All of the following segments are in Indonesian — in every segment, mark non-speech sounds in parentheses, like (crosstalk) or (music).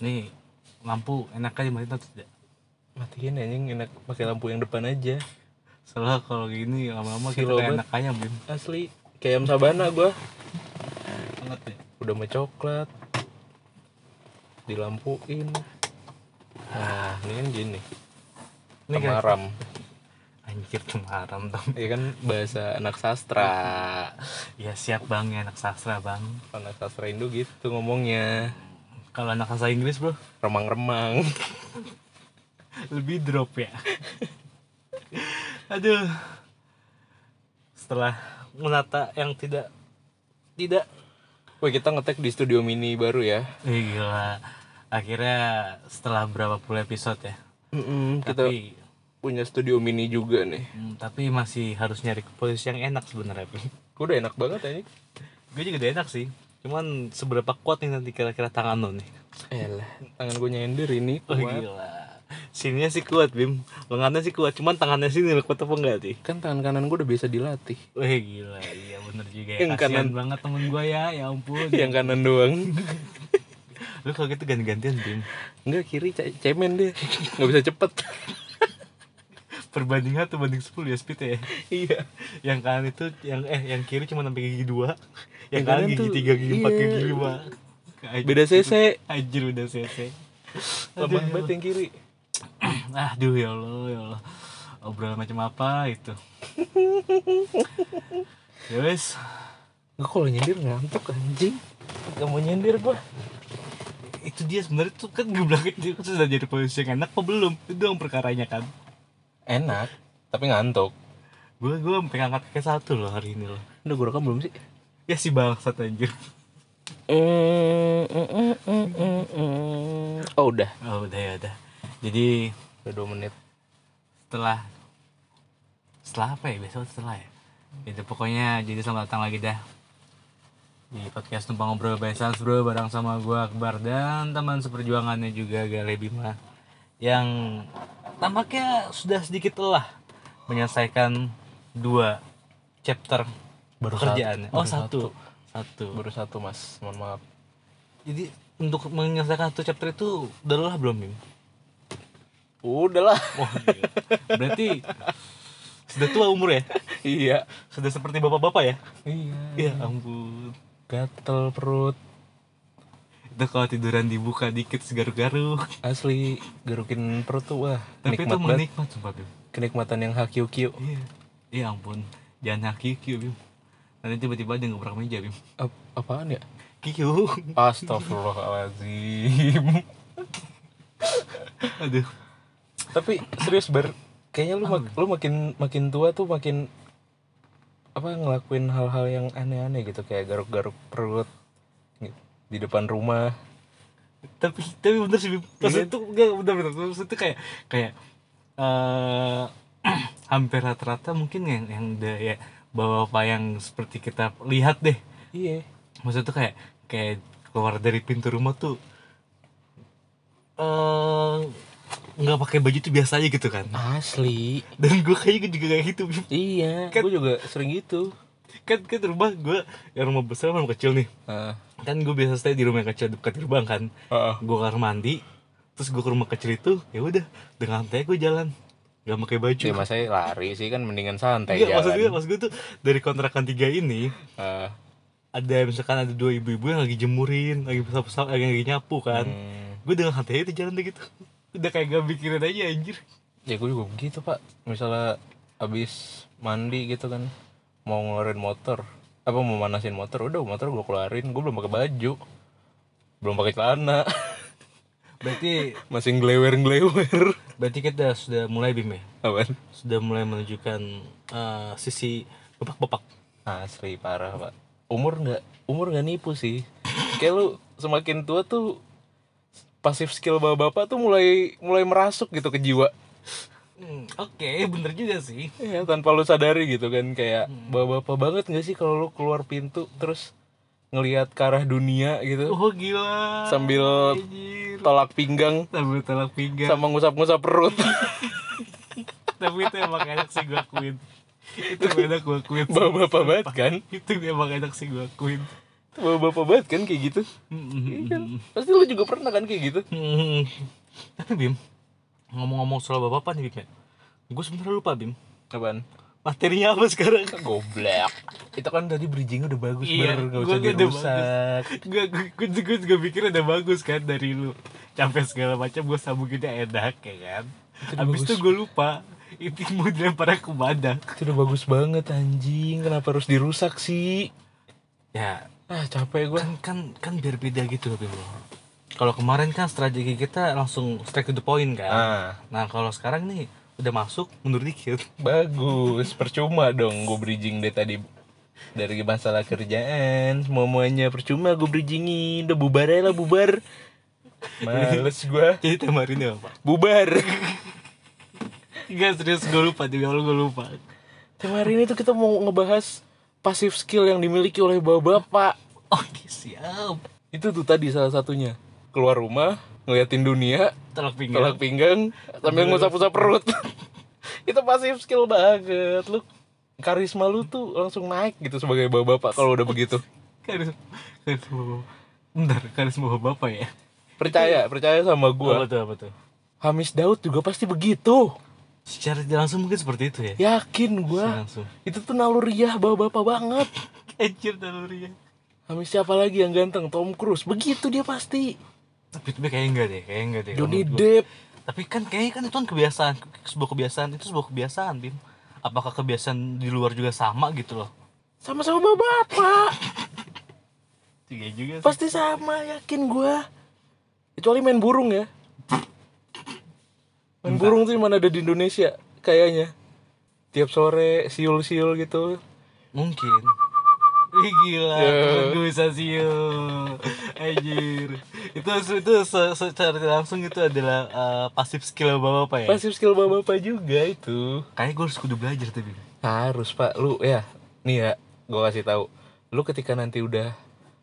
nih lampu enak aja matiin atau tidak? Matiin anjing enak pakai lampu yang depan aja. Soalnya kalau gini lama-lama kita kayak enak ayam bim. Asli kayak ayam sabana gua. Banget ya udah mau coklat. Dilampuin. Nah ini kan gini. Ini kan- temaram anjir cemaram dong Iya kan bahasa anak sastra. Ya siap bang. Ya anak sastra bang. Anak sastra Indo gitu ngomongnya kalau anak sastra Inggris bro. Remang-remang. (laughs) Lebih drop ya. Aduh. Setelah menata yang tidak tidak. Wah kita ngetek di studio mini baru ya. Eh, gila. Akhirnya setelah berapa puluh episode ya. Mm-mm, kita tapi punya studio mini juga nih. Hmm, tapi masih harus nyari posisi yang enak sebenarnya. Gue udah enak banget ini gue juga udah enak sih cuman seberapa kuat nih nanti kira-kira tangan lo nih Elah, tangan gue nyender ini oh kuat. gila sininya sih kuat Bim lengannya sih kuat cuman tangannya sini lo kuat apa enggak sih Kan tangan kanan gue udah biasa dilatih Wah gila, iya bener juga ya. Yang Kasian kanan. banget temen gue ya, ya ampun. (laughs) Yang kanan doang Lu kalau gitu ganti-gantian Bim. Enggak kiri ce- cemen dia Gak bisa cepet Perbanding 1 banding 10 ya speed ya. (laughs) Iya Yang kanan itu yang eh yang kiri cuma sampai gigi 2. Yang, Yang kanan kanan gigi tuh, 3, gigi 4, iya. gigi 5. Beda cc Anjir udah cc. Lemah banget yang kiri (clears throat) Aduh ya Allah, ya Allah. Obrolan macam apa itu? ya wes, Gue kalau nyender ngantuk anjing Gak mau nyender gue itu dia sebenarnya tuh kan gue bilang dia sudah jadi posisi yang enak apa belum? Itu dong perkaranya kan. Enak Tapi ngantuk Gue gue sampai ngangkat kaki satu loh hari ini loh. Udah gue rekam belum sih? Ya si bangsat anjir. Oh udah Oh udah ya udah. Jadi Udah 2 menit setelah setelah apa ya besok setelah ya. Itu pokoknya jadi selamat datang lagi dah di podcast numpang ngobrol by Sans bro bareng sama gue Akbar dan teman seperjuangannya juga Gale Bima yang tampaknya sudah sedikit lelah menyelesaikan dua chapter Baru pekerjaannya. satu. Oh Baru satu. Satu. Baru satu mas Mohon maaf Jadi untuk menyelesaikan satu chapter itu udah lelah belum Bim? Udah lah Oh, gila. Berarti sudah tua umur ya? Iya Sudah seperti bapak-bapak ya? Iya Iya ampun. Gatel perut Itu kalau tiduran dibuka dikit segaru-garu. Asli Gerukin perut tuh Wah Tapi itu menikmat sumpah Bim. Kenikmatan yang hakiu-kiu Iya. Iya ampun. Jangan hakiki Bim. Nanti tiba-tiba dia ngebrak meja Bim. Ap Apaan ya? Kikiu. Astagfirullahaladzim (laughs) Aduh. Tapi serius ber Kayaknya lu, mak- lu makin makin tua tuh makin apa ngelakuin hal-hal yang aneh-aneh gitu kayak garuk-garuk perut di depan rumah. Tapi tapi bener sih. Maksudnya itu enggak bener bener. Maksudnya itu kayak kayak eh (clears throat) hampir rata-rata mungkin yang yang udah ya bapak-bapak yang seperti kita lihat deh. Iya. Maksudnya tuh kayak kayak keluar dari pintu rumah tuh eh nggak pakai baju tuh biasa aja gitu kan. Asli. Dan gue kayaknya juga kayak gitu iya Kan- gue juga sering gitu kan kan rumah gue yang rumah besar rumah kecil nih. Ah kan gue biasa stay di rumah yang kecil dekat gerbang kan. Ah. gue kamar mandi terus gue ke rumah kecil itu ya udah dengan santai gue jalan. Nggak pakai baju. Ya masa lari sih kan mendingan santai Iya, maksud gue, maksud gue tuh dari kontrakan tiga ini Ah, ada misalkan ada dua ibu-ibu yang lagi jemurin, lagi pesawat lagi, lagi nyapu kan. hmm, Gue dengan santai aja jalan deh gitu. Udah kayak gak mikirin aja anjir. ya gue juga begitu pak. Misalnya abis mandi gitu kan mau ngeluarin motor apa mau manasin motor udah motor gue keluarin gue belum pakai baju belum pakai celana. (laughs) Berarti masih ngelewer ngelewer berarti kita sudah mulai bim ya. apaan? Sudah mulai menunjukkan eh, sisi bapak-bapak. asli parah pak. Umur nggak umur nggak nipu sih. Kayak lu semakin tua tuh pasif skill bapak-bapak tuh mulai mulai merasuk gitu ke jiwa Hmm, Oke, (laughs) bener juga sih. Iya, tanpa lu sadari gitu kan kayak bapak-bapak banget nggak sih kalau lu keluar pintu terus ngelihat ke arah dunia gitu Oh gila. sambil Anjir. tolak pinggang Sambil tolak pinggang. sama ngusap-ngusap perut (laughs) Tapi itu emang enak sih gue akuin. Itu enak gue akuin. bapak-bapak banget kan Itu emang enak sih gue akuin. bapak banget kan kayak gitu Iya kan? pasti lu juga pernah kan kayak gitu Hmm. Tapi Bim, ngomong-ngomong soal bapak nih Bim ya. Gue sebenernya lupa Bim. apaan? Materinya apa sekarang? (laughs) goblok. Itu kan tadi bridgingnya udah bagus Iya, nggak gua- usah dirusak. Gue gue gue juga pikir udah bagus kan dari lu. Sampai segala macam gue sambunginnya enak ya kan? Itu Abis bagus. itu gue lupa Itu mau dilempar ke badan itu udah bagus banget anjing. Kenapa harus dirusak sih? Ya. Ah capek gue kan kan kan biar beda gitu Bim. bro Kalau kemarin kan strategi kita langsung straight to the point kan. Ah. Nah kalau sekarang nih udah masuk mundur dikit. (laughs) Bagus percuma dong gue bridging deh tadi. Dari masalah kerjaan semuanya percuma gue bridgingin. Udah bubar aja lah bubar. Males (laughs) gue Jadi tema hari ini apa? bubar. (laughs) Enggak serius gue lupa Demi Allah gue lupa. Tema hari ini tuh kita mau ngebahas pasif skill yang dimiliki oleh bapak-bapak. Oke siap. Itu tuh tadi salah satunya keluar rumah ngeliatin dunia Tolak pinggang. tolak pinggang sambil ngusap-usap perut. (laughs) Itu pasif skill banget. Lu karisma lu tuh langsung naik gitu sebagai bapak-bapak kalau udah begitu. (laughs) Karisma Karisma bapak. Bentar Karisma bapak ya? Percaya percaya sama Gua. Tuh apa tuh Hamis Daud juga pasti begitu. Secara tidak langsung mungkin seperti itu ya? Yakin gua. Langsung. Itu tuh naluriah bapak-bapak banget. (laughs) Anjir nalurinya Hamis siapa lagi yang ganteng? Tom Cruise. Begitu dia pasti Tapi tapi kayaknya enggak deh Kayaknya enggak deh. Johnny. Depp. Tapi kan kayaknya kan itu kan kebiasaan Sebuah kebiasaan Itu sebuah kebiasaan Bim. Apakah kebiasaan di luar juga sama gitu loh? Sama-sama bapak-bapak (laughs) Iya juga sih. Pasti sama yakin gua. Kecuali main burung ya. Main burung tuh mana ada di Indonesia kayaknya. Tiap sore siul-siul gitu. Mungkin Ih gila, Ya. gue bisa siul. Anjir. Itu, itu se- secara langsung itu adalah uh, pasif skill bapak-bapak ya? Pasif skill bapak-bapak juga itu. Kayaknya gue harus kudu belajar tapi. Harus pak. Lu ya nih ya gua kasih tahu. Lu ketika nanti udah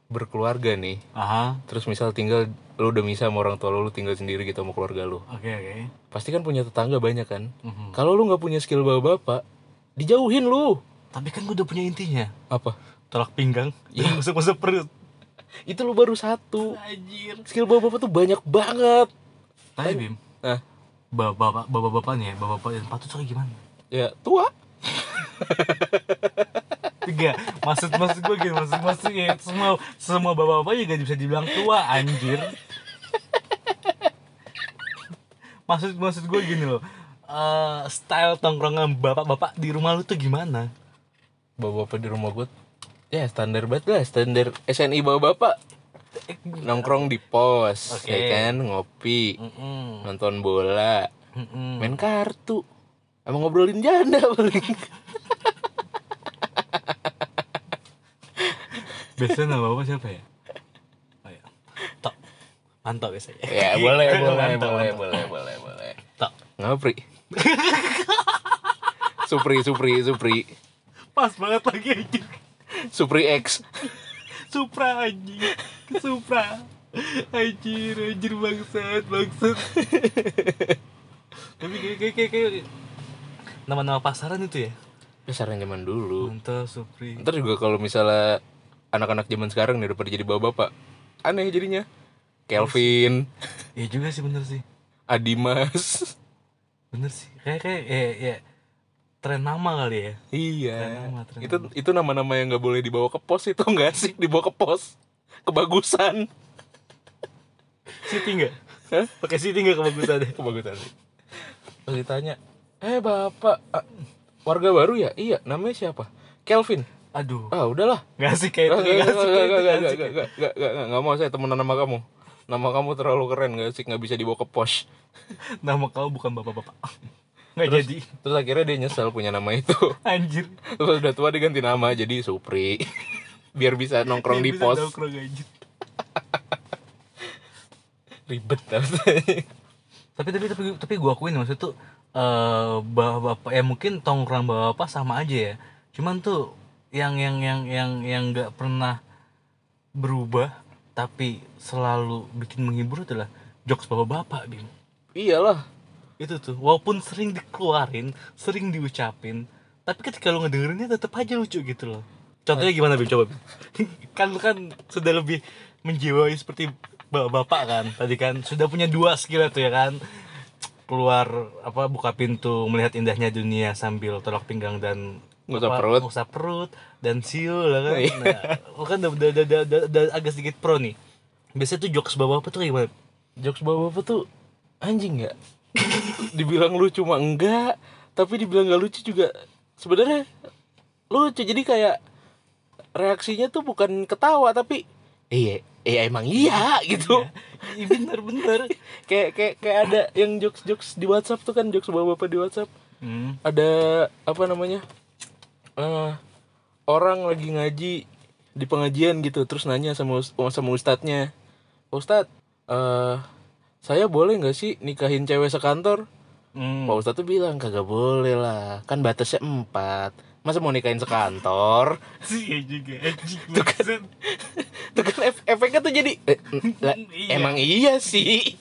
berkeluarga nih Aha, terus misal tinggal lu udah misal sama orang tua lu lu tinggal sendiri gitu sama keluarga lu. Oke oke. Pasti kan punya tetangga banyak kan? Mhm. kalau lu nggak punya skill bapak-bapak dijauhin lu. Tapi kan gue udah punya intinya. Apa Tolak pinggang. Iya. Dan (laughs) masuk-masuk perut. Itu lu baru satu. Anjir. Skill bapak-bapak tuh banyak banget. Tapi Bim nah Bapak-bapak Bapak-bapak nih ya Bapak-bapak yang patut soalnya gimana? ya tua. (laughs) Tiga. Maksud maksud gue gini Maksud maksud ya Semua Semua bapak-bapak juga bisa dibilang tua Anjir. Maksud maksud gue gini loh. Eh style tongkrongan bapak-bapak di rumah lu tuh gimana? bapak-bapak di rumah gue ya standar banget lah standar SNI bapak-bapak nongkrong di pos Oke. ya kan ngopi Mm-mm. nonton bola Mm-mm. main kartu emang ngobrolin janda paling Biasanya nama bapak siapa ya? Oh ya. Tok. Mantap biasanya. ya boleh (laughs) boleh Mantap, boleh mantap. boleh boleh boleh Tok. ngapri (laughs) Supri Supri Supri Pas banget lagi. Supri X Supra anjing. Supra. Anjir, anjir bangsat, bangsat. Tapi kayak kayak kayak, kayak nama-nama pasaran itu ya. Besaran zaman dulu Mantap, Supri. Ntar juga kalau misalnya anak-anak zaman sekarang nih udah pada jadi bapak-bapak aneh jadinya Kelvin, Iya juga sih bener sih. Adimas Bener sih. Kayak kayak ya, ya tren nama kali ya. Iya. Tren nama, tren itu itu nama-nama yang nggak boleh dibawa ke pos itu nggak asik dibawa ke pos. Kebagusan. Siti enggak? Hah? Pakai Siti kebagusannya? Kebagusan sih. Pas ditanya, "Eh, Bapak, ah, warga baru ya?" "Iya, namanya siapa?" "Kelvin." Aduh. "Ah, udahlah." Gak sih kayak itu. gak, Gak gak, asik gak, kayak itu, gak, gak gak, asik gak, kayak gak, gak, gak, gak, gak mau saya temenan sama kamu. Nama kamu terlalu keren, gak asik, gak bisa dibawa ke pos. (laughs) Nama kamu bukan bapak-bapak. Gak Terus- jadi. Terus akhirnya dia nyesel punya nama itu. (laughs) Anjir. Terus udah tua diganti nama jadi Supri. (laughs) Biar bisa nongkrong di Bisa pos. nongkrong, anjir. (laughs) Ribet Tapi tapi tapi tapi gua akuin maksud tuh eh bapak ya mungkin tongkrong bapak sama aja ya. Cuman tuh yang yang yang yang yang nggak pernah berubah tapi selalu bikin menghibur adalah jokes bapak-bapak bim Iyalah. Itu tuh walaupun sering dikeluarin sering diucapin tapi ketika lu ngedengerinnya tetap aja lucu gitu loh. Contohnya gimana Bim? Coba Bim? (laughs) kan lu kan sudah lebih menjiwai seperti ba- bapak kan tadi kan. Sudah punya dua skill itu ya kan. Keluar apa buka pintu melihat indahnya dunia sambil tolak pinggang dan Ngusap apa, perut. ngusap perut dan siul lah kan. Iya. nah, lu kan udah, udah, udah, udah, agak sedikit pro nih. Biasanya tuh jokes bapak apa tuh kayak gimana? Jokes bapak tuh anjing nggak dibilang lucu mah enggak tapi dibilang nggak lucu juga sebenarnya lucu. Jadi kayak reaksinya tuh bukan ketawa tapi iya iya emang iya gitu. Iya bener bener. (laughs) Kayak kayak kayak ada yang jokes jokes di WhatsApp tuh kan jokes bapak bapak di WhatsApp. Hmm. ada apa namanya eh orang lagi ngaji di pengajian gitu terus nanya sama sama ustadznya ustadz eh saya boleh nggak sih nikahin cewek sekantor? Hmm. pak ustadz tuh bilang kagak boleh lah. Kan batasnya empat. Masa mau nikahin sekantor? (laughs) Iya juga (laughs) Tuh kan. tuh kan ef- efeknya tuh jadi eh, lah, (laughs) Iya. emang iya sih.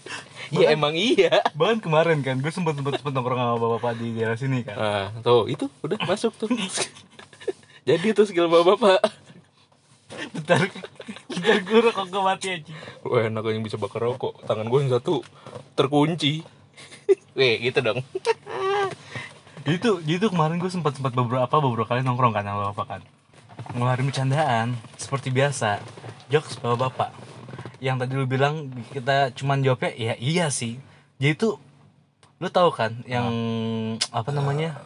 Ya emang iya. bahkan kemarin kan gue sempet sempet sempet nongkrong sama bapak-bapak di daerah sini kan. Nah tuh itu udah masuk tuh. Jadi tuh skill bapak-bapak bentar. Bentar gue rokok gue mati aja Wah enak yang bisa bakar rokok. Tangan gue yang satu terkunci. Weh gitu dong. Jadi tuh jadi tuh kemarin gue sempat sempat beberapa beberapa kali nongkrong kan sama bapak kan. Ngeluarin bercandaan seperti biasa. Jokes bapak bapak. Yang tadi lu bilang kita cuman jawabnya ya iya sih. Jadi tuh lu tahu kan yang apa namanya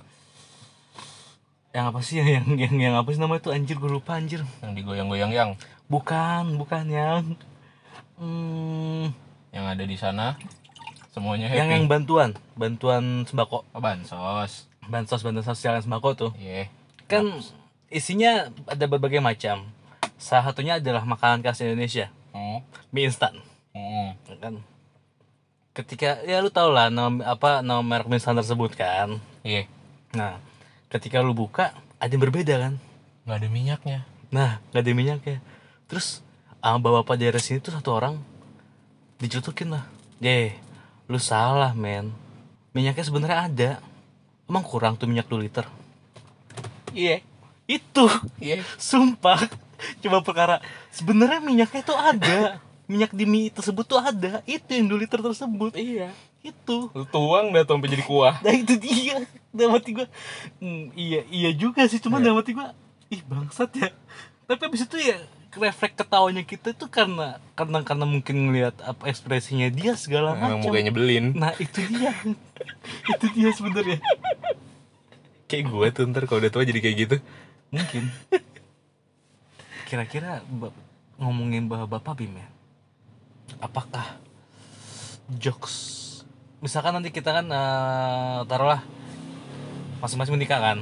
yang apa sih? (laughs) Yang yang yang apa sih namanya tuh? Anjir gue lupa anjir. Yang digoyang-goyang yang. Bukan bukan yang. Hmm, Yang ada di sana. Semuanya happy. Yang yang bantuan. Bantuan sembako. Oh, bansos. Bansos bantuan sosial dan sembako tuh. Iya. Kan isinya ada berbagai macam. Salah satunya adalah makanan khas Indonesia. Oh mie instan. Oh ya kan? Ketika ya lu tau lah nama apa nama merek mie instan tersebut kan? Iya. Nah ketika lu buka ada yang berbeda kan? Gak ada minyaknya. Nah nggak ada minyaknya. Terus sama bapak daerah sini tuh satu orang dicetukin lah. Deh lu salah men. Minyaknya sebenarnya ada. Emang kurang tuh minyak 2 liter? Iya. Itu. Iya. Sumpah. Coba perkara. Sebenarnya minyaknya itu ada. (laughs) Minyak di mie tersebut tuh ada. Itu yang 2 liter tersebut. Iya Itu Lu tuang dah tuh sampai jadi kuah Nah itu dia Dalam hati gue hmm, Iya iya juga sih Cuman Iya. dalam hati gue Ih bangsat ya Tapi abis itu ya refleks ketawanya kita tuh karena karena karena mungkin ngelihat apa ekspresinya dia segala Emang macam. mukanya nyebelin Nah itu dia, (laughs) itu dia sebenarnya. Kayak gue tuh ntar kalau udah tua jadi kayak gitu Mungkin. Kira-kira ngomongin bapak bapak Bim ya, apakah jokes, misalkan nanti kita kan eh, taruhlah masing-masing menikah kan,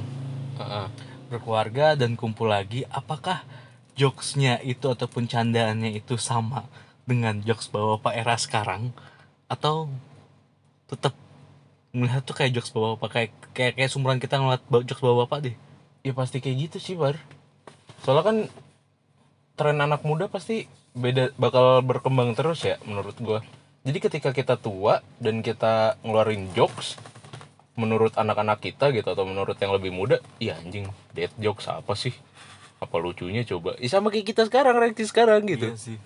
Heeh. berkeluarga dan kumpul lagi, apakah jokesnya itu ataupun candaannya itu sama dengan jokes bapak-bapak era sekarang? Atau tetap melihat tuh kayak jokes bapak-bapak kayak kayak kayak sumuran kita ngeliat jokes bapak-bapak deh? Ya pasti kayak gitu sih Bar. Soalnya kan Tren anak muda pasti beda bakal berkembang terus ya menurut gua Jadi ketika kita tua dan kita ngeluarin jokes Menurut anak-anak kita gitu atau menurut yang lebih muda Iya anjing dead jokes apa sih? Apa lucunya coba? Ya sama kayak kita sekarang reaksi sekarang gitu. Iya sih.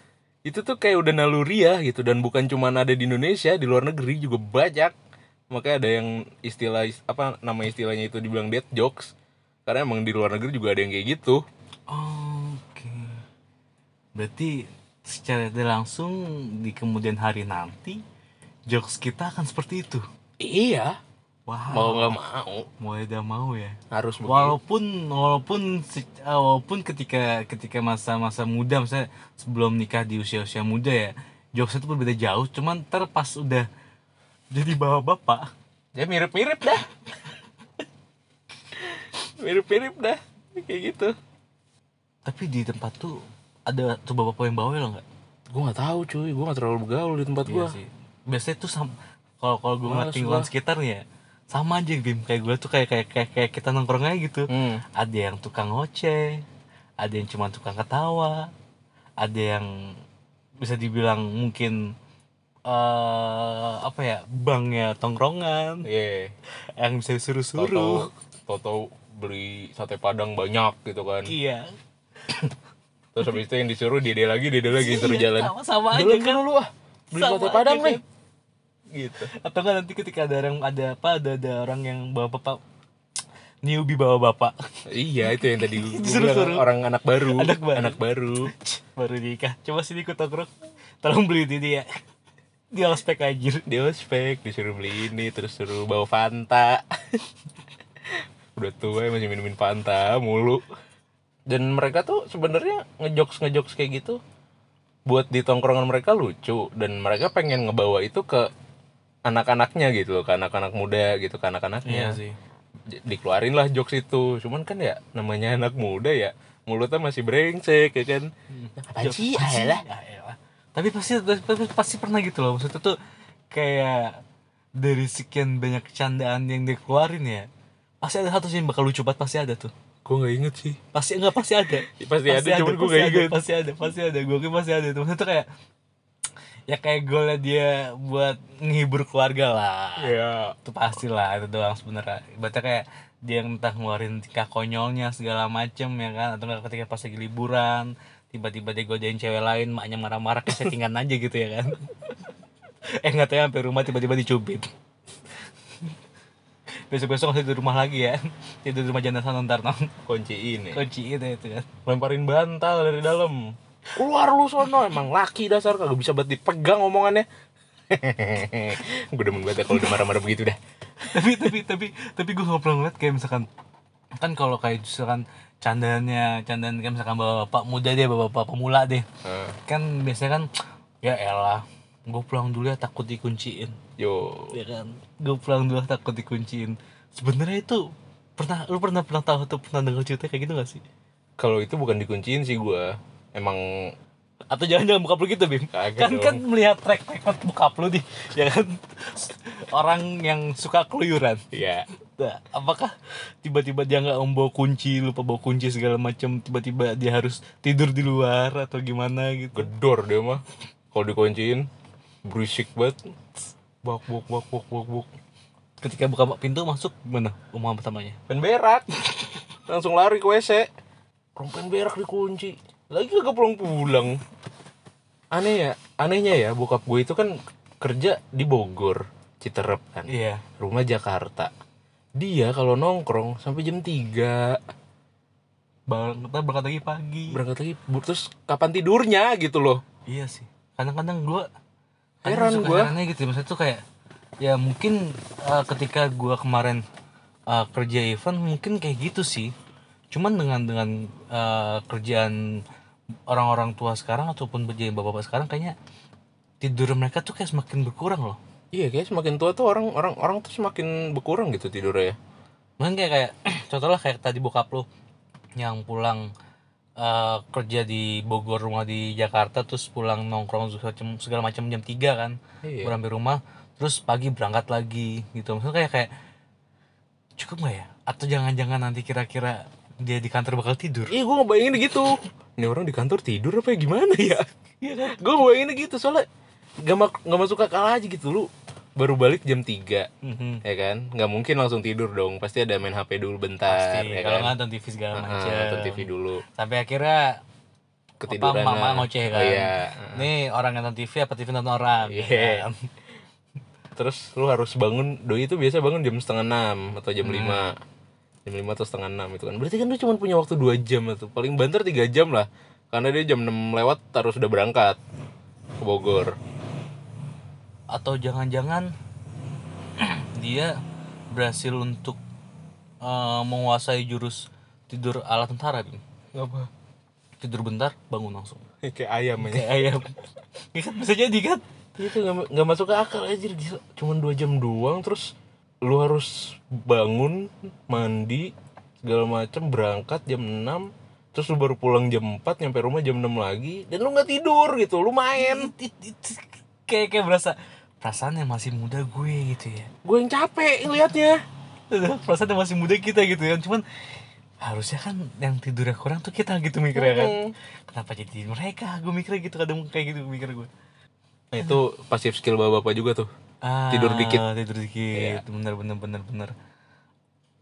Itu tuh kayak udah naluriah gitu dan bukan cuma ada di Indonesia di luar negeri juga banyak. Makanya ada yang istilah apa nama istilahnya itu dibilang dead jokes. Karena emang di luar negeri juga ada yang kayak gitu. Oke. Berarti secara tidak langsung di kemudian hari nanti jokes kita akan seperti itu. Iya. Wow mau nggak mau. Mau tidak mau ya. Harus begitu. Walaupun walaupun eh, walaupun ketika ketika masa-masa muda misalnya sebelum nikah di usia-usia muda ya jokesnya itu berbeda jauh. Cuman ntar pas udah jadi bapak-bapak ya mirip-mirip dah. (laughs) Mirip-mirip dah. Kayak gitu. Tapi di tempat tuh ada tuh bapak yang bawel nggak? Gue nggak tahu cuy. Gue nggak terlalu bergaul di tempat Iya gue sih. Biasanya tuh sama kalau kalau gue ngeliat lingkungan sekitar nih ya sama aja bim. Kayak gue tuh kayak kayak kayak, kayak kita nongkrong aja gitu. Hmm. ada yang tukang ngoceh ada yang cuma tukang ketawa ada yang bisa dibilang mungkin eh apa ya banknya tongkrongan. Yeah. (laughs) yang bisa suruh-suruh Toto beli sate padang banyak gitu kan. Iya (coughs) terus habis itu yang disuruh dia dia lagi dia dia lagi suruh Iya, jalan. sama-sama aja Jalan kan. dulu ah beli Sama sate aja padang kan. nih gitu. Atau kan nanti ketika ada orang ada apa ada ada orang yang bawa bapak newbie bawa bapak. Iya itu yang tadi (laughs) gue bilang orang anak baru. Anak baru. anak baru. Baru nikah. Coba sini ikut nongkrong tolong beli ini ya (laughs) di ospek aja dia ospek disuruh beli ini terus suruh bawa Fanta. (laughs) Udah tua ya masih minumin Fanta mulu dan mereka tuh sebenarnya ngejokes ngejokes kayak gitu. Buat di tongkrongan mereka lucu. Dan mereka pengen ngebawa itu ke anak-anaknya gitu loh. Ke anak-anak muda gitu ke anak-anaknya. Sih. J- dikeluarin lah jokes itu. Cuman kan ya namanya anak muda ya mulutnya masih brengsek ya kan? Apa sih? Ayolah. Ya tapi pasti pasti, pasti pernah gitu loh. Maksudnya tuh kayak dari sekian banyak candaan yang dikeluarin ya pasti ada satu sih yang bakal lucu banget pasti ada tuh gue nggak inget sih. Pasti enggak (laughs) pasti ada. Pasti, ada cuman gue pasti nggak ada, inget. pasti ada pasti ada. Gue kira pasti ada. Tuh tuh kayak ya kayak golnya dia buat menghibur keluarga lah. Ya itu pasti lah itu doang sebenarnya. Berarti kayak dia yang entah ngeluarin tingkah konyolnya segala macem ya kan? Atau nggak ketika pas lagi liburan tiba-tiba dia godain cewek lain maknya marah-marah kayak settingan (laughs) aja gitu ya kan? (laughs) Eh nggak tahu ya, sampai rumah tiba-tiba dicubit besok-besok masih di rumah lagi ya. (laughs) Tidur di rumah jenazah ntar nong kunci ini. Kunci itu itu kan. Lemparin bantal dari dalam. Keluar lu sono emang laki dasar kagak bisa buat dipegang omongannya. (laughs) Gue demen banget ya kalau udah marah-marah begitu dah. Tapi tapi tapi tapi gue nggak pernah ngeliat kayak misalkan kan kalau kayak misalkan candanya candaan kayak misalkan bapak, bapak muda deh bapak bapak pemula deh. Eh, kan biasanya kan ya elah gue pulang dulu ya takut dikunciin. Yo. Ya kan? Gue pulang dulu takut dikunciin. Sebenarnya itu pernah lu pernah pernah tahu tuh pernah dengar cerita kayak gitu gak sih? Kalau itu bukan dikunciin sih gue emang atau jangan-jangan bokap lu gitu bim? Kagak kan dong. kan melihat track record bokap lu nih ya kan? Orang yang suka keluyuran. Ya Nah, apakah tiba-tiba dia nggak membawa kunci lupa bawa kunci segala macam tiba-tiba dia harus tidur di luar atau gimana gitu? Gedor dia mah kalau dikunciin berisik banget. Bak bok bak bok bak bok. Ketika buka pintu masuk gimana omongan pertamanya? Pengen berak. (laughs) Langsung lari ke WC orang pengen berak dikunci. Lagi kagak pulang pulang. Aneh ya anehnya ya bokap gue itu kan kerja di Bogor Citerep kan. Iya. Rumah Jakarta. Dia kalau nongkrong sampai jam 3 Bang, kita berangkat lagi pagi. Berangkat lagi terus kapan tidurnya gitu loh. Iya sih. Kadang-kadang gue Heran gua. herannya gitu. Maksudnya tuh kayak ya mungkin uh, ketika gue kemarin uh, kerja event mungkin kayak gitu sih. Cuman dengan dengan uh, kerjaan orang-orang tua sekarang ataupun kerjaan bapak-bapak sekarang kayaknya tidur mereka tuh kayak semakin berkurang loh. Iya kayak semakin tua tuh orang orang orang tuh semakin berkurang gitu tidurnya ya. Mungkin kayak kayak contoh lah kayak tadi bokap lo yang pulang eh, kerja di Bogor rumah di Jakarta terus pulang nongkrong segala macam jam 3 kan. Iya. sampai rumah terus pagi berangkat lagi gitu. Maksudnya kayak kayak cukup nggak ya? Atau jangan-jangan nanti kira-kira dia di kantor bakal tidur? Iya gue ngebayangin gitu. Ini orang di kantor tidur apa ya? Gimana ya? Iya kan? Gue ngebayangin gitu soalnya gak, mak gak masuk akal aja gitu lu baru balik jam 3 Mhm. ya kan? Nggak mungkin langsung tidur dong pasti ada main hp dulu bentar pasti ya kalau kan? nonton TV segala macam nonton tv dulu. Sampai akhirnya ketiduran Apa, mama ngoceh kan? Oh, iya. Nih orang nonton TV apa TV nonton orang? Iya. kan? terus lu harus bangun doi itu biasa bangun jam setengah enam atau jam Hmm. lima. Jam lima atau setengah enam itu kan. Berarti kan lu cuma punya waktu dua jam atau paling banter tiga jam lah. Karena dia jam 6 lewat harus udah berangkat ke Bogor atau jangan-jangan (clears throat) dia berhasil untuk eh, menguasai jurus tidur ala tentara Bim. ngapa tidur bentar bangun langsung. (laughs) Kayak ayam aja kayak ayam. (laughs) Ya kan bisa jadi kan? Itu nggak masuk ke akal aja gila. Cuman dua jam doang terus lu harus bangun mandi segala macem berangkat jam 6 terus lu baru pulang jam 4 nyampe rumah jam 6 lagi dan lu nggak tidur gitu. Lu main. It- it- it- kayak kayak berasa perasaan yang masih muda gue gitu ya. Gue yang capek ngeliatnya. (laughs) Perasaan yang masih muda kita gitu kan cuman harusnya kan yang tidurnya kurang tuh kita gitu mikirnya kan. Mm. kenapa jadi mereka? Gue mikirnya gitu kadang kayak gitu mikir gue. Nah itu pasif skill bapak-bapak juga tuh. Ah, Tidur dikit. tidur dikit. Bener bener bener bener.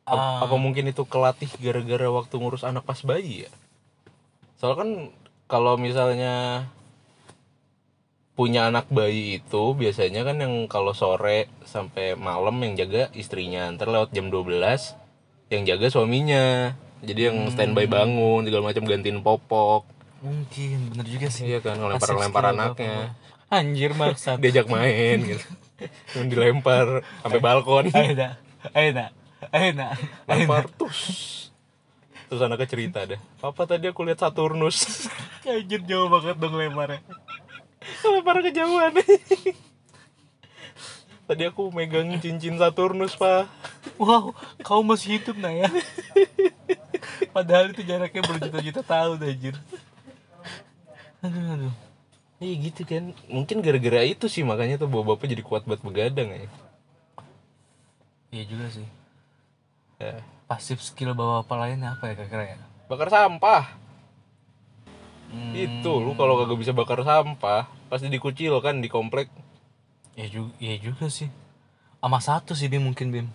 Ap- apa mungkin itu kelatih gara-gara waktu ngurus anak pas bayi ya? Soalnya kan kalau misalnya punya anak bayi itu biasanya kan yang kalau sore sampai malam yang jaga istrinya ntar lewat jam 12 yang jaga suaminya jadi yang standby bangun segala macam gantiin popok Mungkin bener juga sih. iya kan ngelempar Pasif lempar skill anaknya bapak. Anjir maksud. (laughs) diajak main gitu (laughs) yang dilempar sampai balkon Ayo dah. Ayo dah. Ayo dah. Lempar tus terus anaknya cerita dah papa tadi aku lihat Saturnus (laughs) Anjir jauh banget dong lemparnya. Lempar kejauhan tadi aku megang cincin Saturnus pak Wow, kau masih hidup nah ya. Padahal itu jaraknya berjuta-juta tahun anjir. Aduh, aduh. Iya gitu kan Mungkin gara-gara itu sih makanya tuh bapak-bapak jadi kuat buat begadang ya Iya juga sih. Ya. Pasif skill bapak-bapak lainnya apa ya kira-kira ya? Bakar sampah Hmm, Itu lu kalau kagak bisa bakar sampah Pasti dikucilkan di komplek Ya juga, ya juga sih. Sama satu sih Bim mungkin Bim.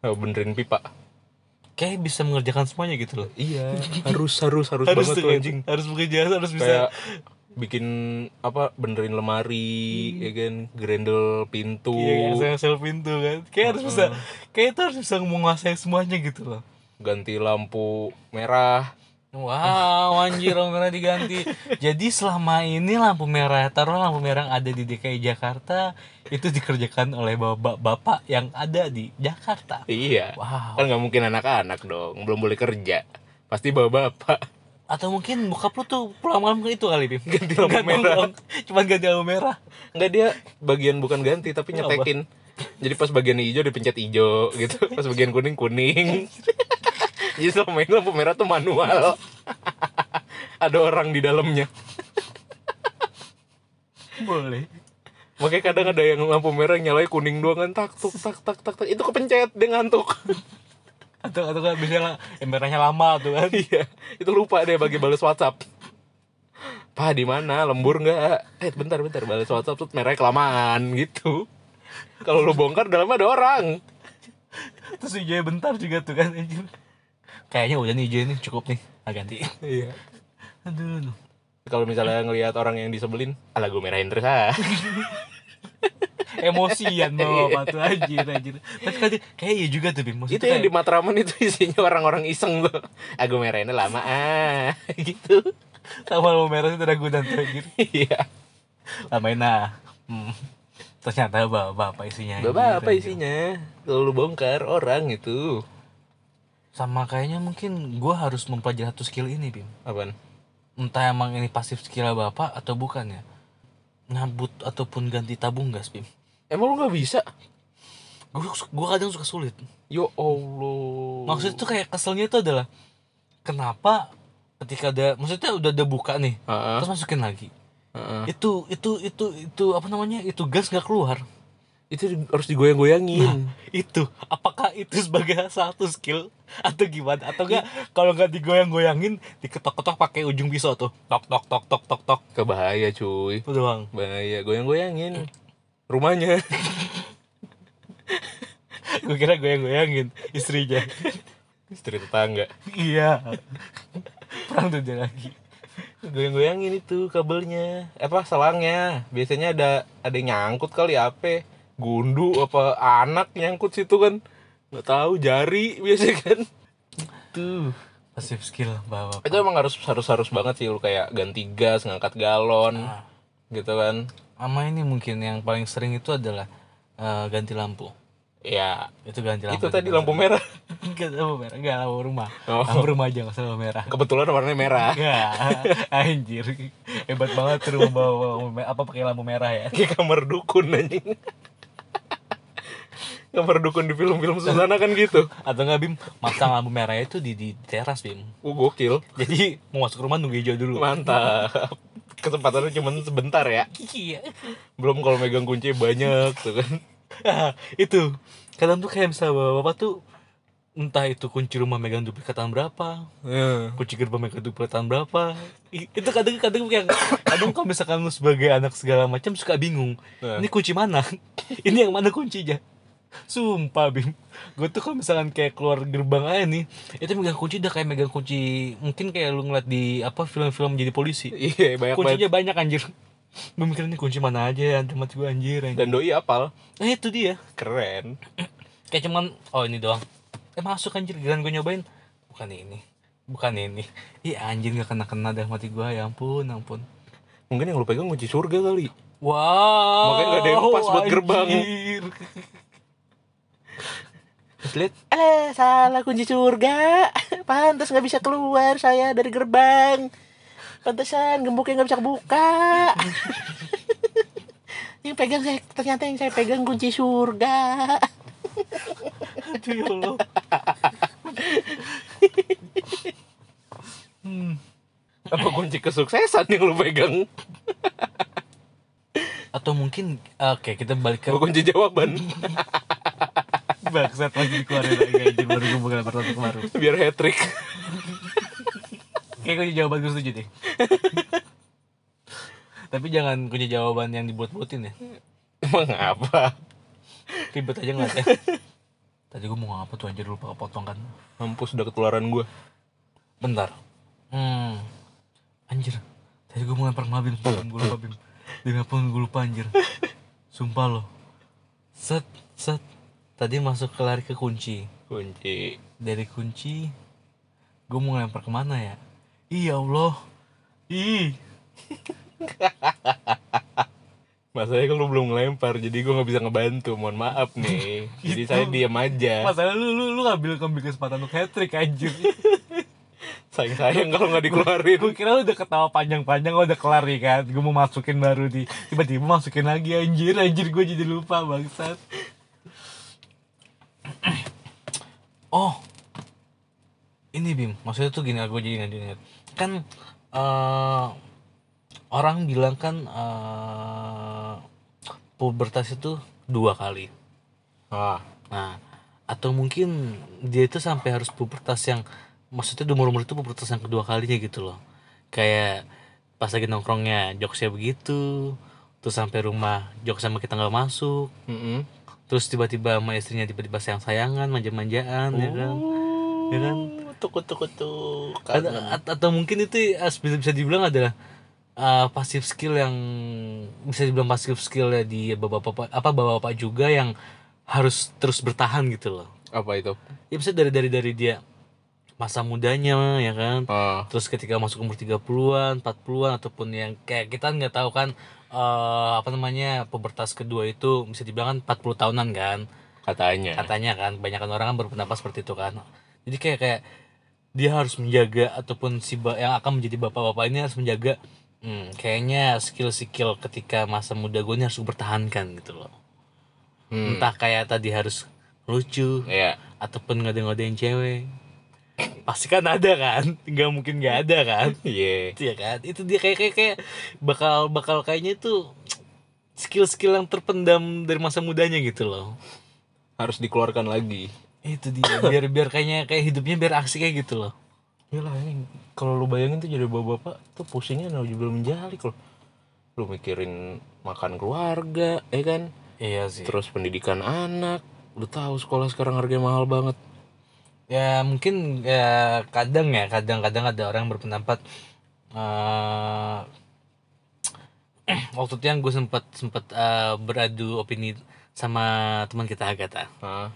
oh, Benerin pipa Kayak bisa mengerjakan semuanya gitu loh. Iya (laughs) harus harus harus, Harus banget tuh kan, anjing Harus bekerja, harus bisa. Kayak bikin apa benerin lemari ya kan grendel pintu Iya, kayak sel pintu kan. Kayak harus bisa, kayak itu harus bisa menguasai semuanya gitu loh. ganti lampu merah Wow, anjir lampu merah diganti. Jadi selama ini lampu merah, taruh lampu merah yang ada di DKI Jakarta itu dikerjakan oleh bapak-bapak yang ada di Jakarta. iya Wow. kan nggak mungkin anak-anak dong belum boleh kerja pasti bapak-bapak Atau mungkin bokap lu tuh pulang malam ke itu kali, Bim. Ganti lampu merah. dong, Cuman ganti lampu merah. Enggak dia bagian bukan ganti tapi nyetekin. Jadi pas bagian hijau dipencet hijau gitu, pas bagian kuning kuning. (laughs) Jadi selama ini lampu merah tuh manual. (laughs) Ada orang di dalamnya. Boleh. Makanya kadang ada yang lampu merah nyalain kuning doang kan tak tuk tak tak tak tak itu kepencet dia ngantuk. (laughs) Atau atau kan misalnya eh, merahnya lama tuh kan. (laughs) Iya, itu lupa deh bagi balas WhatsApp. Pak di mana? Lembur nggak? Eh bentar bentar balas WhatsApp tuh merahnya kelamaan gitu. Kalau lu bongkar dalamnya ada orang. Terus hijaunya bentar juga tuh kan anjir. Kayaknya udah nih hijau ini cukup nih. Ah, ganti. Iya. Aduh. Kalau misalnya ngelihat orang yang disebelin, alah gue merahin terus ah. (laughs) Emosian bapak tuh anjir anjir. Tapi kan kayak iya juga tuh Bim. Itu yang kayak- di Matraman itu isinya orang-orang iseng tuh. Ah gue merahinnya lama ah. (laughs) gitu. sama lampu merah itu ragunan tuh anjir. Iya. Lamain nah. Hmm. Ternyata bapak isinya. anjir, Bapak apa isinya? Kalau lu bongkar orang itu. Sama kayaknya mungkin gua harus mempelajari satu skill ini Bim. Apaan? Entah emang ini pasif skill bapak atau bukan ya. Ngabut ataupun ganti tabung gas Bim. Emang lu nggak bisa? Gua, gua kadang suka sulit. Yo Allah. Maksudnya tuh kayak keselnya itu adalah kenapa ketika ada maksudnya udah ada buka nih Heeh. terus masukin lagi heeh. itu itu itu itu apa namanya itu gas nggak keluar Itu harus digoyang-goyangin. itu apakah itu sebagai (laughs) satu skill atau gimana atau enggak kalau nggak digoyang-goyangin diketok-ketok pakai ujung pisau tuh tok tok tok tok tok tok Kebahaya cuy. itu doang Bahaya. Goyang-goyangin. Rumahnya. (laughs) gue kira goyang-goyangin istrinya (laughs) Istri tetangga. iya perang tuh dia lagi Goyang-goyangin itu kabelnya. Apa selangnya? Biasanya ada ada yang nyangkut kali apa? Gundu apa anak nyangkut situ kan? Nggak tahu jari biasa kan. tuh pasif skill bawa Itu emang harus harus harus banget sih lu kayak ganti gas, ngangkat galon Ah. gitu kan. sama ini mungkin yang paling sering itu adalah eh, ganti lampu Ya, itu ganti lampu itu tadi lampu merah. (laughs) Enggak lampu merah, enggak lampu rumah. Oh. Lampu rumah aja enggak usah lampu merah. Kebetulan warnanya merah. Enggak, (laughs) anjir. Hebat banget rumah bawa lampu merah. apa pakai lampu merah ya. Kayak kamar dukun anjing. Kamar dukun di film-film Susana kan gitu. (laughs) Atau enggak Bim, masang lampu merah itu di di teras Bim. Uh, gokil. Jadi mau masuk rumah nunggu hijau dulu. Mantap. Kesempatannya cuma sebentar ya. Iya. Belum kalau megang kunci banyak tuh kan. Ah, itu. Kadang tuh kayak misalnya bapak tuh entah itu kunci rumah megang duplikatan berapa, Ya. kunci gerbang megang duplikatan berapa. Itu kadang-kadang kayak kadang kalau misalkan lu sebagai anak segala macam suka bingung. Nah. Ini kunci mana? (laughs) Ini yang mana kuncinya? Sumpah Bim. Gue tuh kalau misalkan kayak keluar gerbang aja nih Itu megang kunci udah kayak megang kunci Mungkin kayak lu ngeliat di apa film-film jadi polisi. Iya banyak Kuncinya banyak anjir. Gue mikir ini kunci mana aja ya Tempat gue anjir, anjir. dan doi apal. Nah itu dia. Keren. Kayak cuman Oh ini doang. Eh masuk anjir. Giliran gue nyobain. Bukan ini. Bukan ini. Ih anjir gak kena-kena dah mati gue Ya ampun ampun. Mungkin yang lu pegang kunci surga kali. Wow. Makanya nggak ada yang pas buat gerbang. (laughs) Terus lihat, eh salah kunci surga. (laughs) Pantas nggak bisa keluar saya dari gerbang. Pantesan gemboknya nggak bisa kebuka. (laughs) yang pegang saya ternyata yang saya pegang kunci surga. (laughs) Aduh ya Allah hmm. Apa kunci kesuksesan yang lu pegang? Atau mungkin Oke kita balik ke kunci jawaban? (laughs) Bangsat lagi dikeluarin lagi anjir Baru gue bukan pertama baru Biar hat trick. Kayak kunci jawaban gue setuju deh Tapi jangan kunci jawaban yang dibuat-buatin ya Emang apa? Ribet aja ngeliat ya Tadi gue mau ngapa tuh anjir lupa kepotong kan Mampus udah ketularan gua. Bentar Hmm Anjir Tadi gue mau lempar ke Bim Sumpah gue lupa Bim Demi apa gue lupa anjir Sumpah loh Set Set Tadi masuk ke lari ke kunci Kunci. Dari kunci Gue mau lempar ke mana ya Ih ya Allah Ih (laughs) Masalahnya kan lu belum ngelempar, jadi gua nggak bisa ngebantu. Mohon maaf nih. (laughs) Jadi saya diam aja. Masalah lu lu lu ngambil ngambil kesempatan untuk hat trick anjir. (laughs) Sayang sayang kalau nggak dikeluarin. gue kira lu udah ketawa panjang-panjang udah kelar nih kan. Gue mau masukin baru di tiba-tiba masukin lagi anjir anjir gue jadi lupa bangsat. oh. Ini Bim, maksudnya tuh gini aku jadi ingat. Kan eh orang bilang kan eh pubertas itu dua kali. Ah, Nah, atau mungkin dia itu sampai harus pubertas yang maksudnya di umur-umur itu pubertas yang kedua kalinya gitu loh. Kayak pas lagi nongkrongnya jokesnya begitu, terus sampai rumah jokes sama kita nggak masuk, mm terus tiba-tiba sama istrinya tiba-tiba sayang-sayangan, manja-manjaan, ya kan? Ya kan? Tuh Ada- at- atau mungkin itu eh, bisa bisa dibilang adalah uh, pasif skill yang bisa dibilang pasif skill ya di bapak-bapak apa bapak-bapak juga yang harus terus bertahan gitu loh. Apa itu? ya bisa dari dari dari dia masa mudanya ya kan Ah, terus ketika masuk umur 30-an 40-an ataupun yang kayak kita nggak tahu kan eh, apa namanya pubertas kedua itu bisa dibilang kan 40 tahunan kan katanya. katanya kan kebanyakan orang kan berpendapat seperti itu kan jadi kayak kayak dia harus menjaga ataupun si yang akan menjadi bapak-bapak ini harus menjaga hmm, kayaknya skill-skill ketika masa muda gue ini harus gue pertahankan gitu loh Hmm. entah kayak tadi harus lucu Iya. ataupun ngade-ngadein cewek pasti kan ada kan nggak mungkin nggak ada kan Iya. Iya kan itu dia kayak kayak kayak bakal bakal kayaknya itu skill-skill yang terpendam dari masa mudanya gitu loh Harus dikeluarkan lagi. itu dia biar biar kayaknya kayak hidupnya biar asik kayak gitu loh Iyalah ini kalau lu bayangin tuh jadi bapak-bapak tuh pusingnya belum menjalik loh. Lu mikirin makan keluarga, ya kan? iya sih Terus pendidikan anak. Lu tahu sekolah sekarang harganya mahal banget. Ya mungkin ya kadang ya kadang-kadang ada orang yang berpendapat eh (clears throat) waktu itu yang gue sempat sempat eh, beradu opini sama teman kita Agatha. Hah?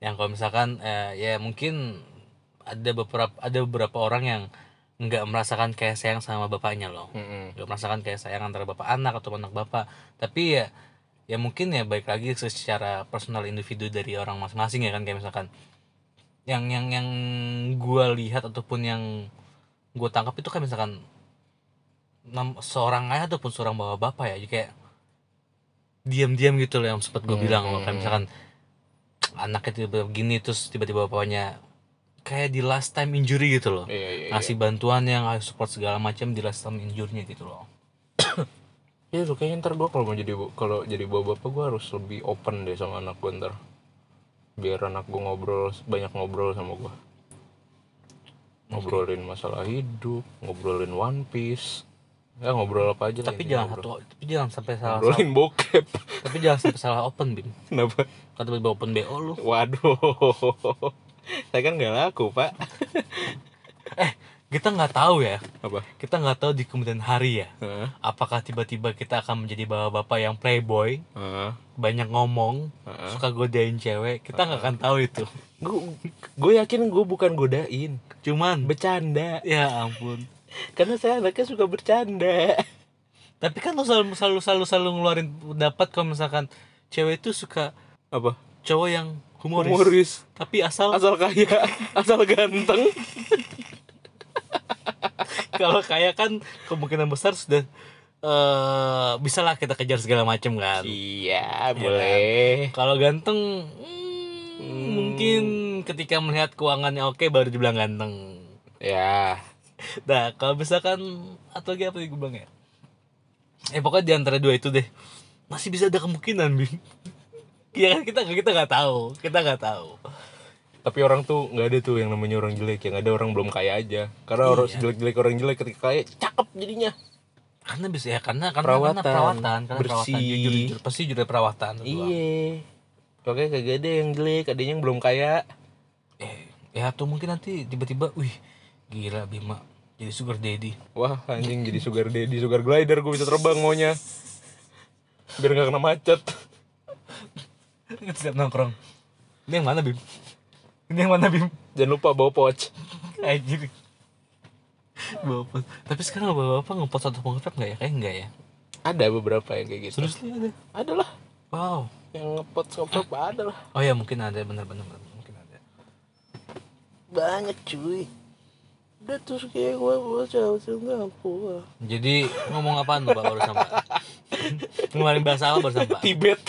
yang kalau misalkan eh, ya mungkin ada beberapa ada beberapa orang yang nggak merasakan kayak sayang sama bapaknya loh. Nggak merasakan kayak sayang antara bapak anak atau anak bapak. Tapi ya ya mungkin ya baik lagi secara personal individu dari orang masing-masing ya kan kayak misalkan yang yang yang gue lihat ataupun yang gue tangkap itu kan misalkan seorang ayah ataupun seorang bapak bapak ya. Jadi kayak diam-diam gitu loh yang sempat gue bilang. loh kayak misalkan anaknya tiba-tiba begini terus tiba-tiba bapaknya kayak di last time injury gitu loh. Iya, iya, iya. ngasih bantuan yang ayo support segala macam di last time injury gitu loh. Iya tuh kayaknya ntar gue kalau mau jadi kalau jadi bawa bapak gue harus lebih open deh sama anak gue ntar biar anak gue ngobrol banyak ngobrol sama gue ngobrolin masalah hidup ngobrolin One Piece Ya ngobrol apa aja lah tapi jangan ngobrol. satu tapi jangan sampai salah, salah Ngobrolin bokep. tapi jangan sampai salah open bim (laughs) Kenapa? kan tiba-tiba open bo lu Waduh. (laughs) Saya kan nggak laku, Pak. eh kita nggak tahu ya Apa? kita nggak tahu di kemudian hari ya Heeh. apakah tiba-tiba kita akan menjadi bapak-bapak yang playboy Heeh. banyak ngomong Heeh. suka godain cewek kita nggak akan tahu itu Gue gue yakin gue bukan godain, cuman bercanda. ya ampun Karena saya anaknya suka bercanda. tapi kan lu selalu selalu selalu selalu ngeluarin pendapat kalau misalkan cewek itu suka Apa? cowok yang humoris, Humoris. tapi asal Asal kaya, asal ganteng. (laughs) (laughs) kalau kayak kan kemungkinan besar sudah eh bisa lah kita kejar segala macam kan. Iya, boleh. kalau ganteng hmm, mungkin ketika melihat keuangannya oke baru dibilang ganteng. Ya. (laughs) nah kalau misalkan atau lagi apa yang gue bilang ya? Eh pokoknya di antara dua itu deh. Masih bisa ada kemungkinan bim (laughs) Iya kan? Kita kita nggak tahu. Kita nggak tahu Tapi orang tuh nggak ada tuh yang namanya orang jelek, yang ada orang belum kaya aja. Karena orang Iya. jelek-jelek orang jelek ketika kaya cakep jadinya. karena bisa ya karena karena Perawatan, karena perawatan karena bersih. perawatan jujur, jujur pasti jujur perawatan. Iya. Oke kagak ada yang jelek, adanya yang belum kaya. eh ya atau mungkin nanti tiba-tiba wih gila Bima jadi sugar daddy Wah anjing jadi sugar daddy, sugar glider gue bisa terbang maunya. Biar nggak kena macet. setiap nongkrong ini yang mana Bim ini yang mana Bim Jangan lupa bawa pouch. Anjir Bapak. Tapi sekarang bapak-bapak ngepot atau ngepot nggak ya? Kayak enggak ya? Ada beberapa yang kayak gitu. Terus ada. Ada lah. Wow. Yang ngepot ngepot ada lah. Oh ya mungkin ada bener-bener mungkin ada. Banyak cuy. Udah terus kayak gue bocah Singapura. Jadi ngomong apaan tuh Pak baru sampai? (laughs) Ngeluarin bahasa apa baru sampai? Tibet.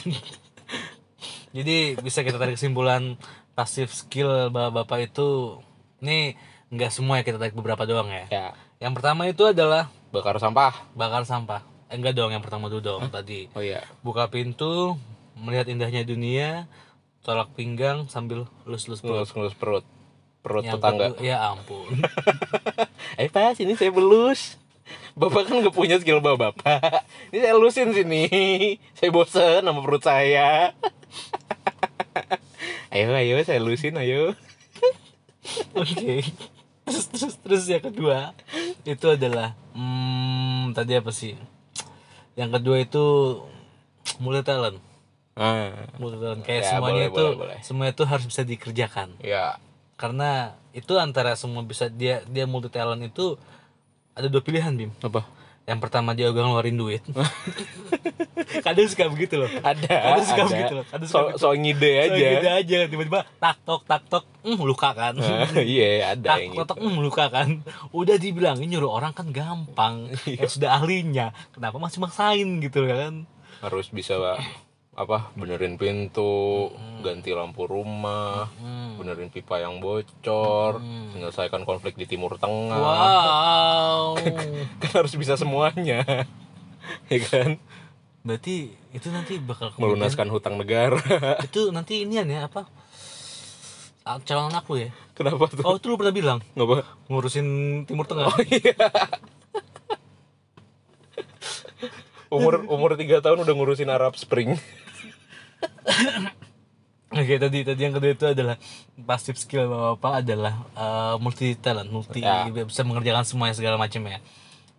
Jadi bisa kita tarik kesimpulan pasif skill bapak-bapak itu ini nggak semua ya kita tarik beberapa doang ya. Ya. Yang pertama itu adalah Bakar sampah. bakar sampah. Eh, enggak dong, yang pertama dulu dong tadi. Oh iya. Buka pintu, melihat indahnya dunia, tolak pinggang sambil lus-lus perut. Ngelus-ngelus perut. Perut Yang tetangga. kedua- ya ampun. (laughs) Eh pas ini saya belus. Bapak kan gak punya skill bapak bapak. (laughs) Ini saya lusin sini. (laughs) Saya bosen sama perut saya. Ayo ayo saya lusin ayo. (laughs) Oke. Terus terus terus yang kedua itu adalah hmm, tadi apa sih? Yang kedua itu multi talent. Ah, Multi talent kayak Ya, semuanya boleh, itu boleh, boleh. semua itu harus bisa dikerjakan. ya. Karena itu antara semua bisa dia dia multi talent itu ada dua pilihan Bim. Apa? Yang pertama dia ogah ngeluarin duit. (laughs) Kadang suka begitu loh. Ada. Kadang suka ada. begitu loh. Kadang suka So, begitu. so ngide So, aja. gitu aja tiba-tiba tak tok tak tok, hmm, luka kan. Ah, Iya ada tak yang tok gitu. tok, hmm, luka kan. Udah dibilangin nyuruh orang kan gampang. (laughs) Iya. yang sudah ahlinya, kenapa masih maksain gitu kan? Harus bisa apa benerin pintu, ganti lampu rumah, Hmm. benerin pipa yang bocor, menyelesaikan konflik di Timur Tengah. Wow. (laughs) Kan harus bisa semuanya. (laughs) ya kan? Berarti itu nanti bakal kemudian- Melunaskan hutang negara. (laughs) itu nanti inian ya apa? Ah, Calon anak lu ya? Kenapa tuh? Oh itu lu pernah bilang Ngapa? ngurusin Timur Tengah. Oh iya. umur umur tiga tahun udah ngurusin Arab Spring. (laughs) Oke tadi tadi yang kedua itu adalah passive skill bapak adalah eh, multi talent, multi Ya. bisa mengerjakan semuanya segala macam ya.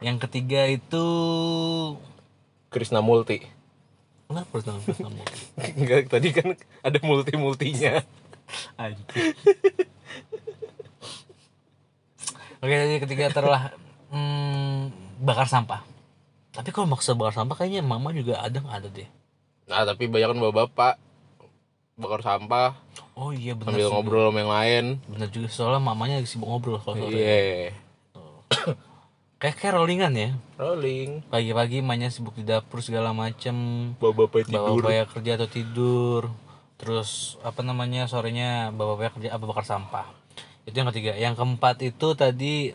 Yang ketiga itu Krishna Multi. kenapa kamu? (laughs) Enggak, tadi kan ada multi-multinya. (laughs) Anjing. Oke tadi ketiga adalah hmm, bakar sampah. Tapi kalau maksa bakar sampah kayaknya mama juga ada nggak ada deh. Nah, tapi banyak kan bapak-bapak bakar sampah Oh iya benar sambil sih. ngobrol sama yang lain. Benar juga soalnya mamanya lagi sibuk ngobrol kalau sore. Iya. Kayak kayak rollingan ya. Rolling. Pagi-pagi mamanya sibuk di dapur segala macem. Bapak-bapak tidur. bapak-bapak kerja atau tidur terus apa namanya sorenya bapak-bapak kerja apa bakar sampah itu yang ketiga yang keempat itu tadi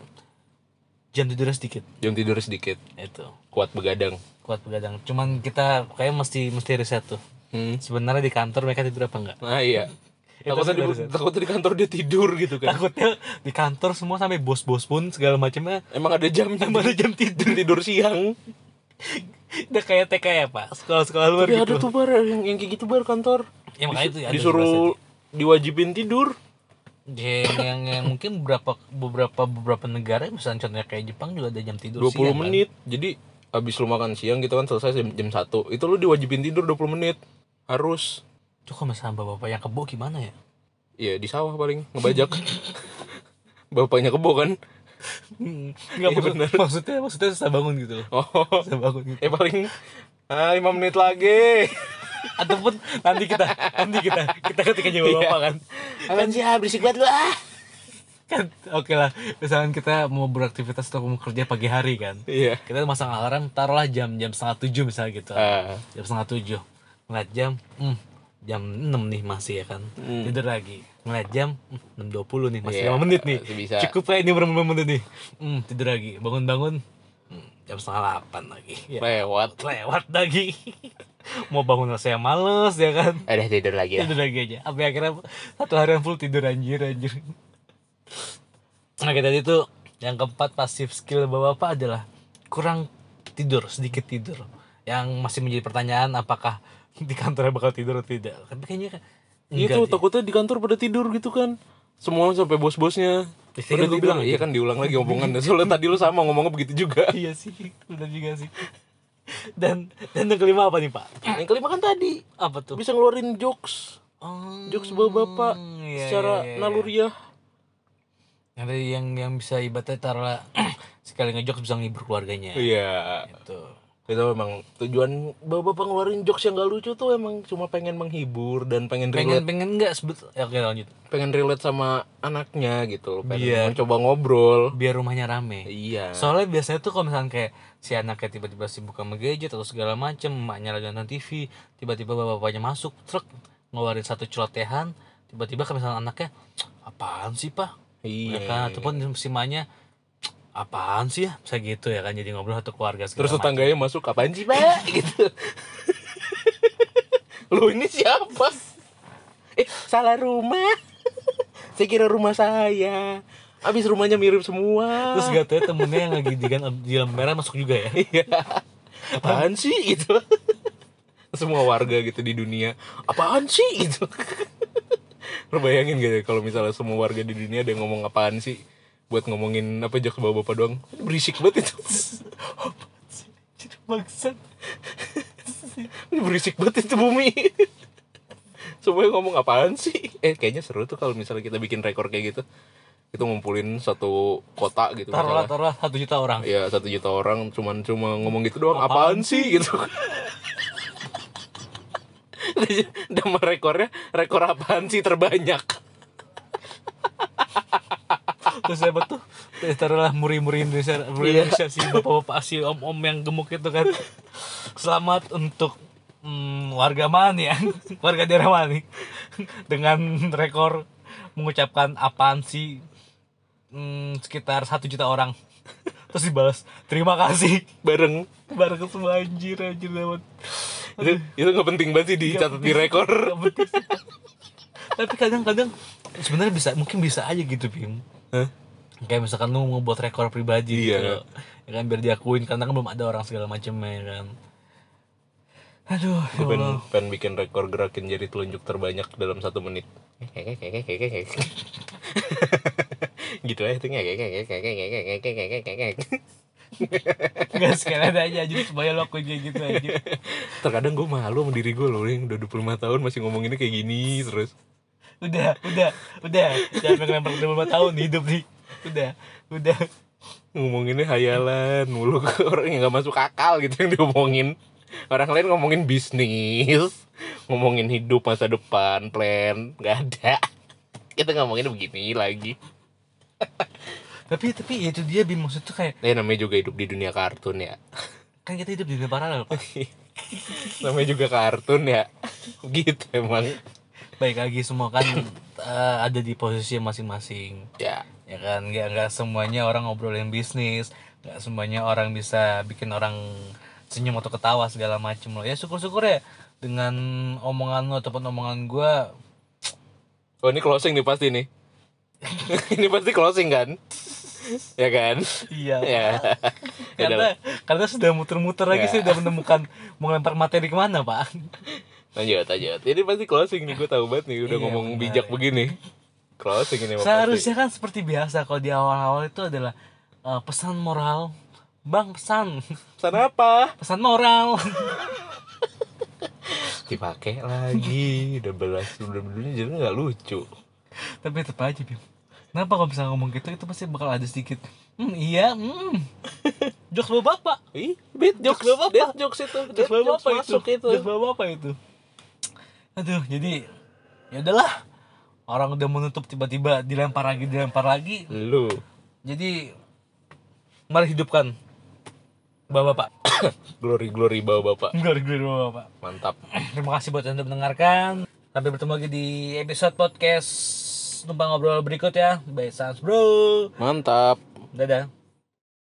jam tidurnya sedikit. Jam tidur sedikit. itu. Kuat begadang. kuat begadang. Cuman kita kayak mesti mesti riset tuh. Hmm. sebenarnya di kantor mereka tidur apa enggak? Nah, iya. (laughs) takutnya di, takutnya di kantor dia tidur gitu kan. Takutnya di kantor semua sampai bos-bos pun segala macamnya. Emang ada jam Emang ada jam tidur. tidur. Siang. (laughs) Udah kayak TK ya pak? Sekolah-sekolah luar tapi gitu. ada tuh bar yang, yang kayak gitu bar kantor. Ya makanya itu ada disuruh diwajibin tidur yang, yang, yang mungkin beberapa beberapa beberapa negara misalnya contohnya kayak Jepang juga ada jam tidur 20 siang, kan. menit. Jadi abis lu makan siang gitu kan selesai jam, jam 1 itu lu diwajibin tidur 20 menit. Harus. Kalau misalnya bapak-bapak yang kebo gimana ya? Iya di sawah paling ngebajak. (laughs) Bapaknya kebo kan? Enggak Iya, maksud, bener. maksudnya maksudnya susah bangun gitu oh. Susah bangun gitu. eh paling ah lima menit lagi Ataupun nanti kita nanti kita kita ketika jadi Iya. bapak kan. Apaan sih ah berisik banget lu ah Kan oke lah. Misalkan kita mau beraktivitas atau mau kerja pagi hari kan. iya Kita masang alarm taruhlah jam jam setengah tujuh misalnya gitu. ah Jam setengah tujuh. Ngeliat jam, hmm, jam 6 nih masih ya kan. Hmm. Tidur lagi. Ngeliat jam, hmm, 6.20 nih masih Iya, 5 menit nih. bisa. Cukup lah ini berapa menit nih. Hmm, tidur lagi. Bangun-bangun, hmm, jam setengah 8 lagi. Ya. lewat lewat lagi (laughs) mau bangun saya males ya kan? Ada tidur lagi tidur lagi aja. Apa akhirnya satu harian full tidur anjir anjir. Nah kita tadi tuh yang keempat pasif skill bapak-bapak adalah kurang tidur sedikit tidur. Yang masih menjadi pertanyaan apakah di kantornya bakal tidur atau tidak? Tapi kayaknya kan itu deh. takutnya di kantor pada tidur gitu kan. Semua sampai bos-bosnya. Udah gua tidur. bilang, iya kan diulang lagi omongannya. Soalnya tadi lu sama ngomongnya begitu juga. Iya sih benar juga sih dan dan yang kelima apa nih pak? Yang kelima kan tadi. Apa tuh? Bisa ngeluarin jokes. Oh, jokes bapak-bapak iya, secara iya, iya. naluriah. Yang tadi yang yang bisa ibaratnya taruh (clears throat) sekali ngejok bisa ngibur keluarganya. Iya. Itu itu memang tujuan bapak-bapak ngeluarin jokes yang gak lucu tuh emang cuma pengen menghibur dan pengen pengen relate. pengen enggak sebut ya, oke lanjut. Pengen relate sama anaknya gitu loh pengen Biar- mencoba ngobrol. Biar rumahnya rame. Iya. Soalnya biasanya tuh kalau misalnya kayak si anaknya tiba-tiba sibuk sama gadget atau segala macem emaknya lagi nonton TV tiba-tiba bapak-bapaknya masuk truk ngeluarin satu celotehan tiba-tiba kalau misalnya anaknya apaan sih pak? Iya. Ya kan? Ataupun si emaknya apaan sih ya? Bisa gitu ya kan jadi ngobrol satu keluarga terus tetangganya masuk kapan sih pak (laughs) gitu. Lu ini siapa? Eh salah rumah. (laughs) Saya kira rumah saya. Abis rumahnya mirip semua. Terus gak tau temennya yang lagi di kan di lampu merah masuk juga ya? (laughs) Iya. apaan sih? Gitu. Semua warga gitu di dunia. Apaan sih? Gitu. Lu bayangin gak ya kalau misalnya semua warga di dunia ada yang ngomong apaan sih buat ngomongin apa jokes bapak-bapak doang. Berisik banget itu. Bangsat. Berisik banget itu bumi. Semuanya ngomong apaan sih? Eh kayaknya seru tuh kalau misalnya kita bikin rekor kayak gitu. Kita ngumpulin satu kota gitu taruhlah taruhlah satu juta orang. Iya satu juta orang cuman cuma ngomong gitu doang. Apaan, sih? gitu. Nama rekornya rekor apaan sih terbanyak terus apa tuh? Taruhlah muri-muri Indonesia muri Iya. Indonesia si bapak-bapak si om-om yang gemuk itu kan. Selamat untuk mm, warga mana ya. (laughs) Warga daerah mana nih dengan rekor mengucapkan apaan sih mm, sekitar satu juta orang. Terus dibalas terima kasih. Bareng. Bareng semua anjir anjir dapat itu, itu nggak penting banget sih dicatat di rekor. Tapi kadang-kadang sebenarnya bisa mungkin bisa aja gitu Bim Hah? kayak misalkan lu mau buat rekor pribadi Iya. gitu. Ya kan biar diakuin karena kan belum ada orang segala macam ya kan. Aduh ya Gue pengen, Allah. pengen bikin rekor gerakin jari telunjuk terbanyak dalam satu menit. Gitu aja tuh. Nggak sekalian aja aja supaya lo aku kayak gitu aja terkadang gue malu sama diri gue loh yang udah 25 tahun masih ngomonginnya kayak gini terus udah udah udah. Jangan pengen lempar lima tahun hidup nih? Udah udah. Ngomonginnya hayalan mulu. Ke (laughs) orang yang gak masuk akal gitu yang diomongin. Orang lain ngomongin bisnis ngomongin hidup masa depan plan. Nggak ada. Kita ngomongin begini lagi. Tapi tapi ya itu dia Bim. Maksud tuh kayak ya namanya juga hidup di dunia kartun ya. Kan kita hidup di dunia paralel Pak. (laughs) namanya juga kartun ya. Gitu emang baik lagi semua kan eh, ada di posisi masing-masing ya ya kan nggak nggak semuanya orang ngobrolin bisnis nggak semuanya orang bisa bikin orang senyum atau ketawa segala macem loh ya syukur-syukur ya dengan omongan lo ataupun omongan gue Oh ini closing nih pasti nih. (laughs) ini pasti closing kan? ya kan? Iya. Ya. (laughs) Ya karena karena sudah muter-muter lagi Ya. sih udah menemukan mau lempar materi ke mana pak (laughs) lanjut lanjut. Ini pasti closing nih gue tahu banget nih udah Iya, ngomong benar, bijak begini. Closing ini seharusnya kan seperti biasa kalau di awal-awal itu adalah eh, pesan moral bang pesan. Pesan apa? pesan moral Dipakai lagi. Udah belas udah belas jadi nggak lucu. tapi tetap aja Bim kenapa kalau misalnya ngomong gitu itu pasti bakal ada sedikit hmm iya hmm jokes bapak Ih, beat jokes, bapak. jokes itu, jokes bapak itu jokes bapak itu aduh jadi ya udahlah orang udah menutup tiba-tiba dilempar lagi dilempar lagi Lu. jadi mari hidupkan bapak-bapak (coughs) Glory glory bawa bapak. Glory glory bapak Mantap. (coughs) Terima kasih buat anda mendengarkan. Sampai bertemu lagi di episode podcast Numpang Ngobrol berikut ya. By Sans Bro. Mantap. Dadah.